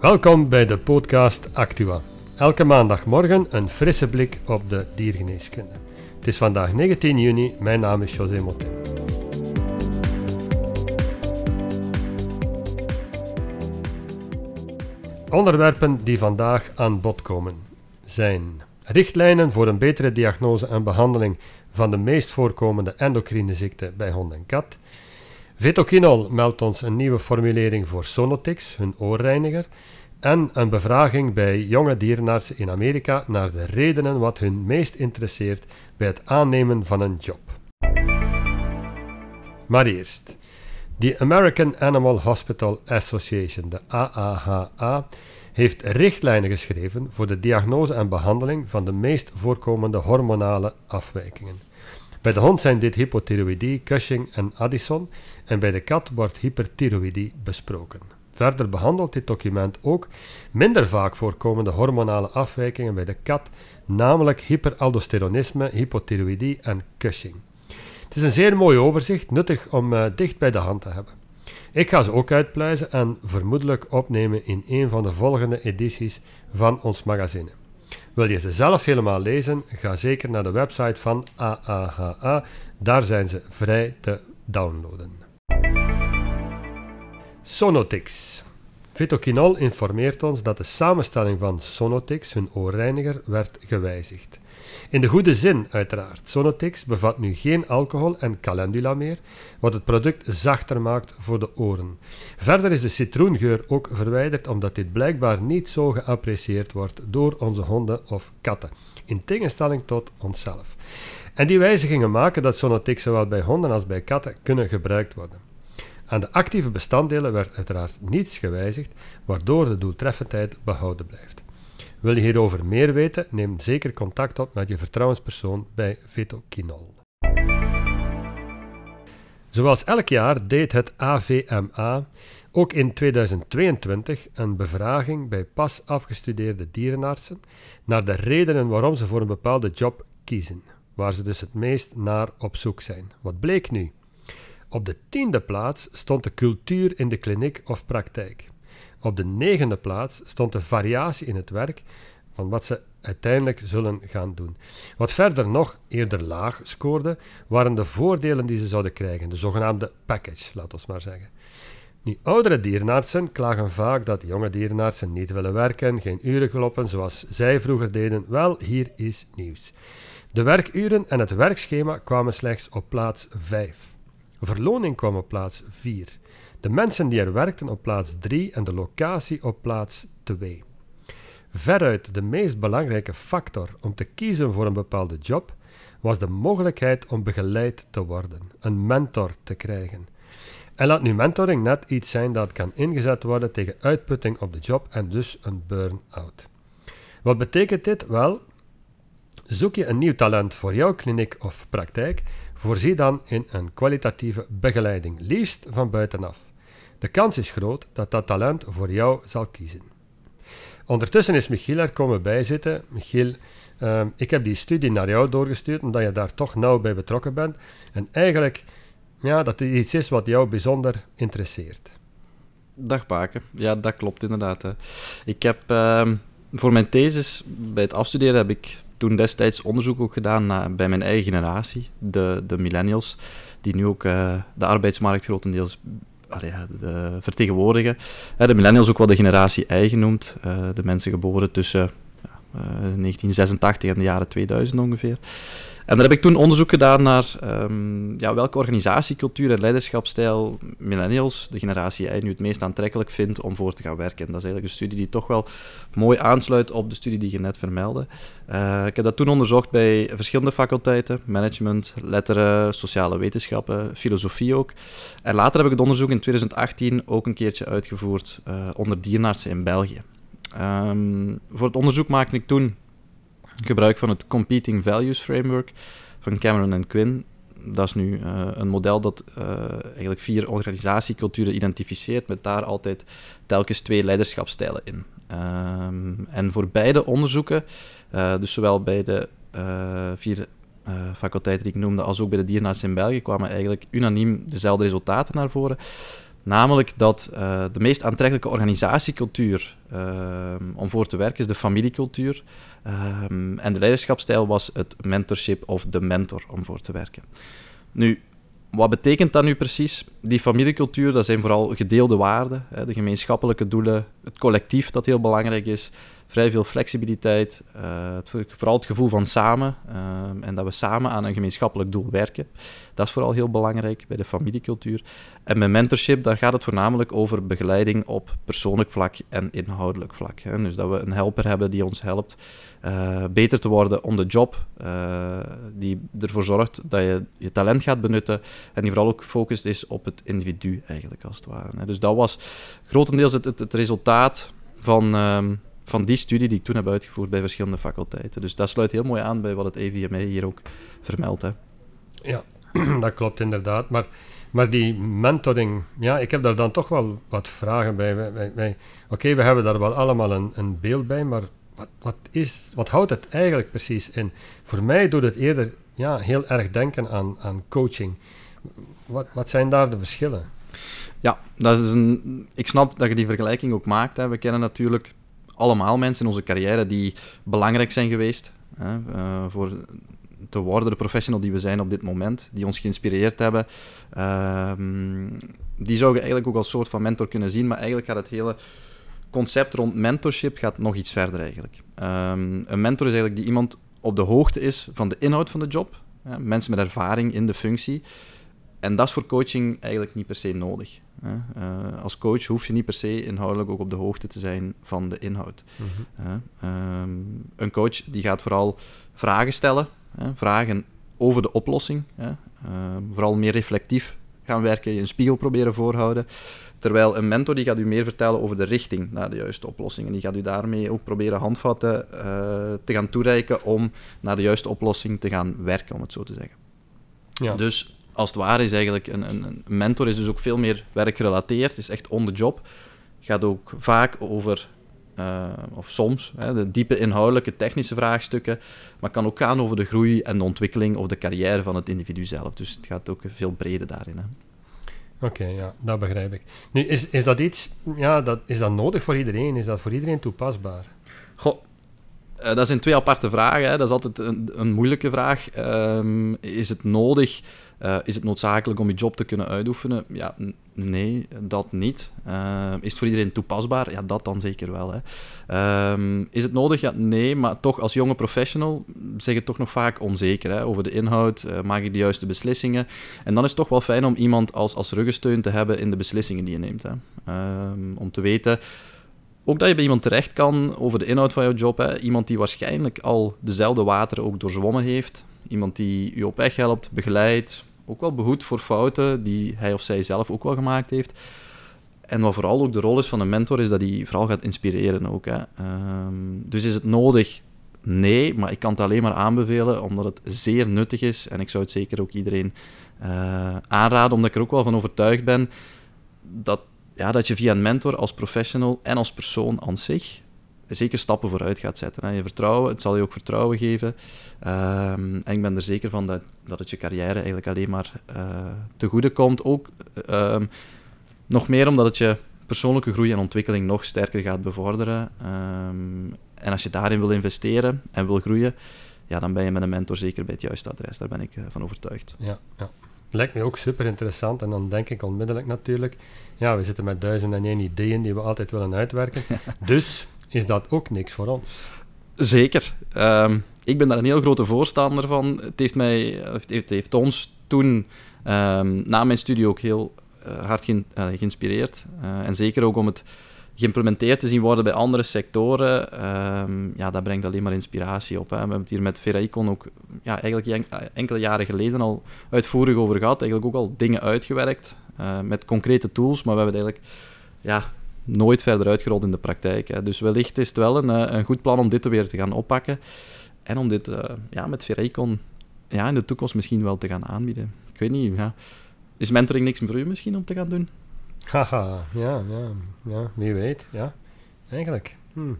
Welkom bij de podcast Actua. Elke maandagmorgen een frisse blik op de diergeneeskunde. Het is vandaag 19 juni, mijn naam is José Motin. Onderwerpen die vandaag aan bod komen zijn richtlijnen voor een betere diagnose en behandeling van de meest voorkomende endocrine ziekten bij hond en kat. Vetoquinol meldt ons een nieuwe formulering voor Sonotix, hun oorreiniger, en een bevraging bij jonge dierenartsen in Amerika naar de redenen wat hun meest interesseert bij het aannemen van een job. Maar eerst. De American Animal Hospital Association, de AAHA, heeft richtlijnen geschreven voor de diagnose en behandeling van de meest voorkomende hormonale afwijkingen. Bij de hond zijn dit hypothyroïdie, Cushing en Addison en bij de kat wordt hyperthyroïdie besproken. Verder behandelt dit document ook minder vaak voorkomende hormonale afwijkingen bij de kat, namelijk hyperaldosteronisme, hypothyroïdie en Cushing. Het is een zeer mooi overzicht, nuttig om uh, dicht bij de hand te hebben. Ik ga ze ook uitpluizen en vermoedelijk opnemen in een van de volgende edities van ons magazine. Wil je ze zelf helemaal lezen? Ga zeker naar de website van AAHA, daar zijn ze vrij te downloaden. Sonotix. Vitoquinol informeert ons dat de samenstelling van Sonotix, hun oorreiniger, werd gewijzigd. In de goede zin, uiteraard. Sonotix bevat nu geen alcohol en calendula meer, wat het product zachter maakt voor de oren. Verder is de citroengeur ook verwijderd omdat dit blijkbaar niet zo geapprecieerd wordt door onze honden of katten, in tegenstelling tot onszelf. En die wijzigingen maken dat Sonotix zowel bij honden als bij katten kunnen gebruikt worden. Aan de actieve bestanddelen werd uiteraard niets gewijzigd, waardoor de doeltreffendheid behouden blijft. Wil je hierover meer weten, neem zeker contact op met je vertrouwenspersoon bij Vetoquinol. Zoals elk jaar deed het AVMA ook in 2022 een bevraging bij pas afgestudeerde dierenartsen naar de redenen waarom ze voor een bepaalde job kiezen, waar ze dus het meest naar op zoek zijn. Wat bleek nu? Op de tiende plaats stond de cultuur in de kliniek of praktijk. Op de negende plaats stond de variatie in het werk van wat ze uiteindelijk zullen gaan doen. Wat verder nog eerder laag scoorde, waren de voordelen die ze zouden krijgen, de zogenaamde package, laat ons maar zeggen. Nu, oudere dierenartsen klagen vaak dat jonge dierenartsen niet willen werken, geen uren kloppen zoals zij vroeger deden. Wel, hier is nieuws. De werkuren en het werkschema kwamen slechts op plaats 5. Verloning kwam op plaats 4. De mensen die er werkten op plaats 3 en de locatie op plaats 2. Veruit de meest belangrijke factor om te kiezen voor een bepaalde job was de mogelijkheid om begeleid te worden, een mentor te krijgen. En laat nu mentoring net iets zijn dat kan ingezet worden tegen uitputting op de job en dus een burn-out. Wat betekent dit? Wel, zoek je een nieuw talent voor jouw kliniek of praktijk, Voorzie dan in een kwalitatieve begeleiding, liefst van buitenaf. De kans is groot dat dat talent voor jou zal kiezen. Ondertussen is Michiel er komen bijzitten. Michiel, uh, ik heb die studie naar jou doorgestuurd, omdat je daar toch nauw bij betrokken bent. En eigenlijk, ja, dat het iets is wat jou bijzonder interesseert. Dag Paken. Ja, dat klopt inderdaad. Hè. Ik heb uh, voor mijn thesis, bij het afstuderen, heb ik toen destijds onderzoek ook gedaan naar, bij mijn eigen generatie, de, de millennials, die nu ook uh, de arbeidsmarkt grotendeels de, vertegenwoordigen. De millennials ook wel de generatie I genoemd, uh, de mensen geboren tussen 1986 en de jaren 2000 ongeveer. En daar heb ik toen onderzoek gedaan naar um, ja, welke organisatiecultuur en leiderschapsstijl millennials, de generatie I, nu het meest aantrekkelijk vindt om voor te gaan werken. En dat is eigenlijk een studie die toch wel mooi aansluit op de studie die je net vermeldde. Uh, ik heb dat toen onderzocht bij verschillende faculteiten, management, letteren, sociale wetenschappen, filosofie ook. En later heb ik het onderzoek in 2018 ook een keertje uitgevoerd uh, onder dierenartsen in België. Um, voor het onderzoek maakte ik toen gebruik van het Competing Values Framework van Cameron en Quinn. Dat is nu uh, een model dat uh, eigenlijk vier organisatieculturen identificeert, met daar altijd telkens twee leiderschapstijlen in. Um, en voor beide onderzoeken, uh, dus zowel bij de vier faculteiten die ik noemde, als ook bij de dierenarts in België, kwamen eigenlijk unaniem dezelfde resultaten naar voren. Namelijk dat de meest aantrekkelijke organisatiecultuur ehm, om voor te werken is de familiecultuur. Um, en de leiderschapsstijl was het mentorship of de mentor om voor te werken. Nu, wat betekent dat nu precies? Die familiecultuur, dat zijn vooral gedeelde waarden, de gemeenschappelijke doelen, het collectief dat heel belangrijk is, vrij veel flexibiliteit, het, vooral het gevoel van samen uh, en dat we samen aan een gemeenschappelijk doel werken. Dat is vooral heel belangrijk bij de familiecultuur. En bij mentorship, daar gaat het voornamelijk over begeleiding op persoonlijk vlak en inhoudelijk vlak. Hè. Dus dat we een helper hebben die ons helpt uh, beter te worden on the job, die ervoor zorgt dat je je talent gaat benutten en die vooral ook gefocust is op het individu eigenlijk als het ware. Hè. Dus dat was grotendeels het, het, het resultaat van... Ehm, van die studie die ik toen heb uitgevoerd bij verschillende faculteiten. Dus dat sluit heel mooi aan bij wat het EVMA hier ook vermeldt. Hè. Ja, dat klopt inderdaad. Maar, maar die mentoring, ja, ik heb daar dan toch wel wat vragen bij. wij, wij, Oké, we hebben daar wel allemaal een, een beeld bij, maar wat, wat, is, wat houdt het eigenlijk precies in? Voor mij doet het eerder ja, heel erg denken aan, aan coaching. Wat, wat zijn daar de verschillen? Ja, dat is een, ik snap dat je die vergelijking ook maakt. Hè. We kennen natuurlijk allemaal mensen in onze carrière die belangrijk zijn geweest hè, uh, voor te worden de professional die we zijn op dit moment, die ons geïnspireerd hebben. Uh, die zou je eigenlijk ook als soort van mentor kunnen zien, maar eigenlijk gaat het hele concept rond mentorship gaat nog iets verder eigenlijk. Um, een mentor is eigenlijk die iemand op de hoogte is van de inhoud van de job, mensen met ervaring in de functie, en dat is voor coaching eigenlijk niet per se nodig. Uh, als coach hoef je niet per se inhoudelijk ook op de hoogte te zijn van de inhoud. Mm um, een coach die gaat vooral vragen stellen, vragen over de oplossing. Uh, vooral meer reflectief gaan werken, je een spiegel proberen voorhouden. Terwijl een mentor die gaat u meer vertellen over de richting naar de juiste oplossing. En die gaat u daarmee ook proberen handvatten uh, te gaan toereiken om naar de juiste oplossing te gaan werken, om het zo te zeggen. Ja. Dus als het ware is eigenlijk een, een, een mentor is dus ook veel meer werkgerelateerd, is echt on the job. Gaat ook vaak over, uh, of soms, hè, de diepe inhoudelijke technische vraagstukken, maar kan ook gaan over de groei en de ontwikkeling of de carrière van het individu zelf. Dus het gaat ook veel breder daarin. Oké, okay, ja, dat begrijp ik. Nu, is, is dat iets, ja, dat, is dat nodig voor iedereen? Is dat voor iedereen toepasbaar? Goh, uh, dat zijn twee aparte vragen. Hè. Dat is altijd een, een moeilijke vraag. Um, is het nodig uh, is het noodzakelijk om je job te kunnen uitoefenen? Ja, nee, dat niet. Uh, is het voor iedereen toepasbaar? Ja, dat dan zeker wel. Hè. Uh, is het nodig? Ja, nee, maar toch als jonge professional zeg je toch nog vaak onzeker hè, over de inhoud. Uh, maak je de juiste beslissingen? En dan is het toch wel fijn om iemand als, als ruggensteun te hebben in de beslissingen die je neemt. Hè. Ehm, om te weten ook dat je bij iemand terecht kan over de inhoud van jouw job. Hè. Iemand die waarschijnlijk al dezelfde wateren ook doorzwommen heeft. Iemand die je op weg helpt, begeleidt, ook wel behoed voor fouten die hij of zij zelf ook wel gemaakt heeft. En wat vooral ook de rol is van een mentor, is dat hij vooral gaat inspireren ook. Hè. Um, dus is het nodig? Nee, maar ik kan het alleen maar aanbevelen, omdat het zeer nuttig is. En ik zou het zeker ook iedereen uh, aanraden, omdat ik er ook wel van overtuigd ben dat, ja, dat je via een mentor als professional en als persoon aan zich zeker stappen vooruit gaat zetten. Hè. Je vertrouwen, het zal je ook vertrouwen geven. Um, en ik ben er zeker van dat, dat het je carrière eigenlijk alleen maar uh, te goede komt. Ook um, nog meer omdat het je persoonlijke groei en ontwikkeling nog sterker gaat bevorderen. Um, en als je daarin wil investeren en wil groeien, ja, dan ben je met een mentor zeker bij het juiste adres. Daar ben ik uh, van overtuigd. Ja, ja. Lijkt me ook super interessant. En dan denk ik onmiddellijk natuurlijk, ja, we zitten met duizend en één ideeën die we altijd willen uitwerken. dus is dat ook niks voor ons. Zeker. Um, ik ben daar een heel grote voorstander van. Het heeft, mij, het heeft, ons toen um, na mijn studie ook heel uh, hard ge uh, geïnspireerd. Uh, en zeker ook om het geïmplementeerd te zien worden bij andere sectoren. Um, ja, dat brengt alleen maar inspiratie op. Hè. We hebben het hier met Veraicon ook ja, eigenlijk enkele jaren geleden al uitvoerig over gehad. Eigenlijk ook al dingen uitgewerkt met concrete tools, maar we hebben het eigenlijk ja, nooit verder uitgerold in de praktijk. Hè. Dus wellicht is het wel een, eh, een goed plan om dit weer te gaan oppakken. En om dit ja, met Verecon ja, in de toekomst misschien wel te gaan aanbieden. Ik weet niet, ja. is mentoring niks voor u misschien om te gaan doen? Haha, ja, ja, ja, wie weet, ja. Eigenlijk. Hm.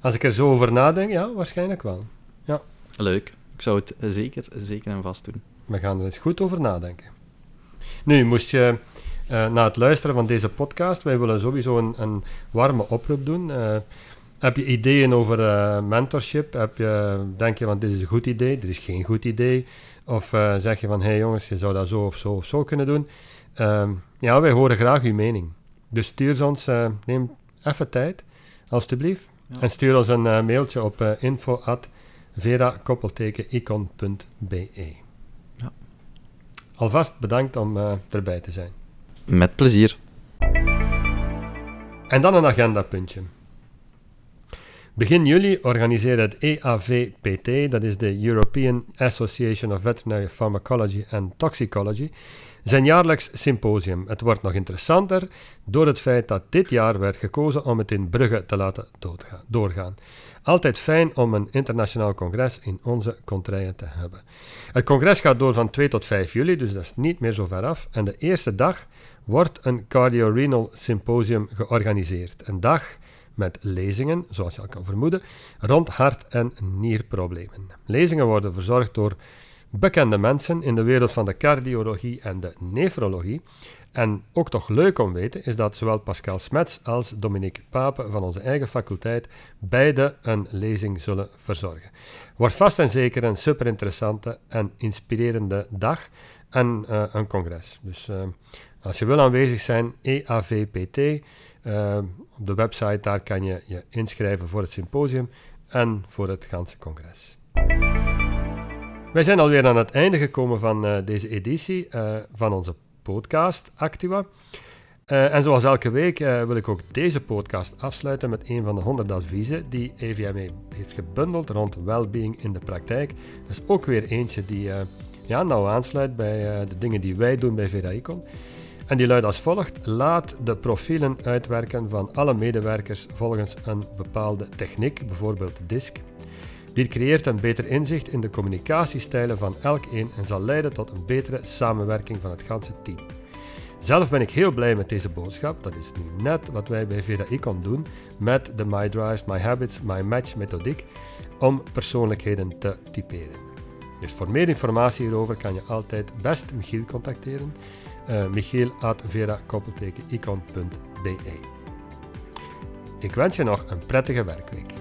Als ik er zo over nadenk, ja, waarschijnlijk wel. Ja. Leuk. Ik zou het zeker, zeker en vast doen. We gaan er eens goed over nadenken. Nu, moest je uh, na het luisteren van deze podcast. Wij willen sowieso een, een warme oproep doen. Uh, heb je ideeën over uh, mentorship? Heb je, denk je van dit is een goed idee, dit is geen goed idee? Of zeg je van hé hey jongens, je zou dat zo of zo of zo kunnen doen? Ja, wij horen graag uw mening. Dus stuur ons, neem even tijd, alstublieft. Ja. En stuur ons een mailtje op uh, info at vera-icon.be. Ja. Alvast bedankt om uh, erbij te zijn. Met plezier. En dan een agendapuntje. Begin juli organiseerde het EAVPT, dat is de European Association of Veterinary Pharmacology and Toxicology, zijn jaarlijks symposium. Het wordt nog interessanter door het feit dat dit jaar werd gekozen om het in Brugge te laten doorgaan. Altijd fijn om een internationaal congres in onze contraien te hebben. Het congres gaat door van 2 tot 5 juli, dus dat is niet meer zo ver af. En de eerste dag wordt een cardiorenal symposium georganiseerd. Een dag met lezingen, zoals je al kan vermoeden, rond hart- en nierproblemen. Lezingen worden verzorgd door bekende mensen in de wereld van de cardiologie en de nefrologie. En ook toch leuk om weten is dat zowel Pascal Smets als Dominique Pape van onze eigen faculteit beide een lezing zullen verzorgen. Wordt vast en zeker een super interessante en inspirerende dag en uh, een congres. Dus uh, als je wil aanwezig zijn, EAVPT, uh, op de website daar kan je je inschrijven voor het symposium en voor het ganse congres. Wij zijn alweer aan het einde gekomen van uh, deze editie uh, van onze podcast Actua. Uh, en zoals elke week wil ik ook deze podcast afsluiten met een van de 100 adviezen die EVME heeft gebundeld rond well-being in de praktijk. Dat is ook weer eentje die ja, nou aansluit bij de dingen die wij doen bij VeraIcon. En die luidt als volgt: laat de profielen uitwerken van alle medewerkers volgens een bepaalde techniek, bijvoorbeeld DISC. Dit creëert een beter inzicht in de communicatiestijlen van elk een en zal leiden tot een betere samenwerking van het ganse team. Zelf ben ik heel blij met deze boodschap. Dat is nu net wat wij bij VeraIcon doen met de My Drives, My Habits, My Match methodiek om persoonlijkheden te typeren. Dus voor meer informatie hierover kan je altijd best Michiel contacteren. Uh, eh, michiel.vera-icon.be Ik wens je nog een prettige werkweek.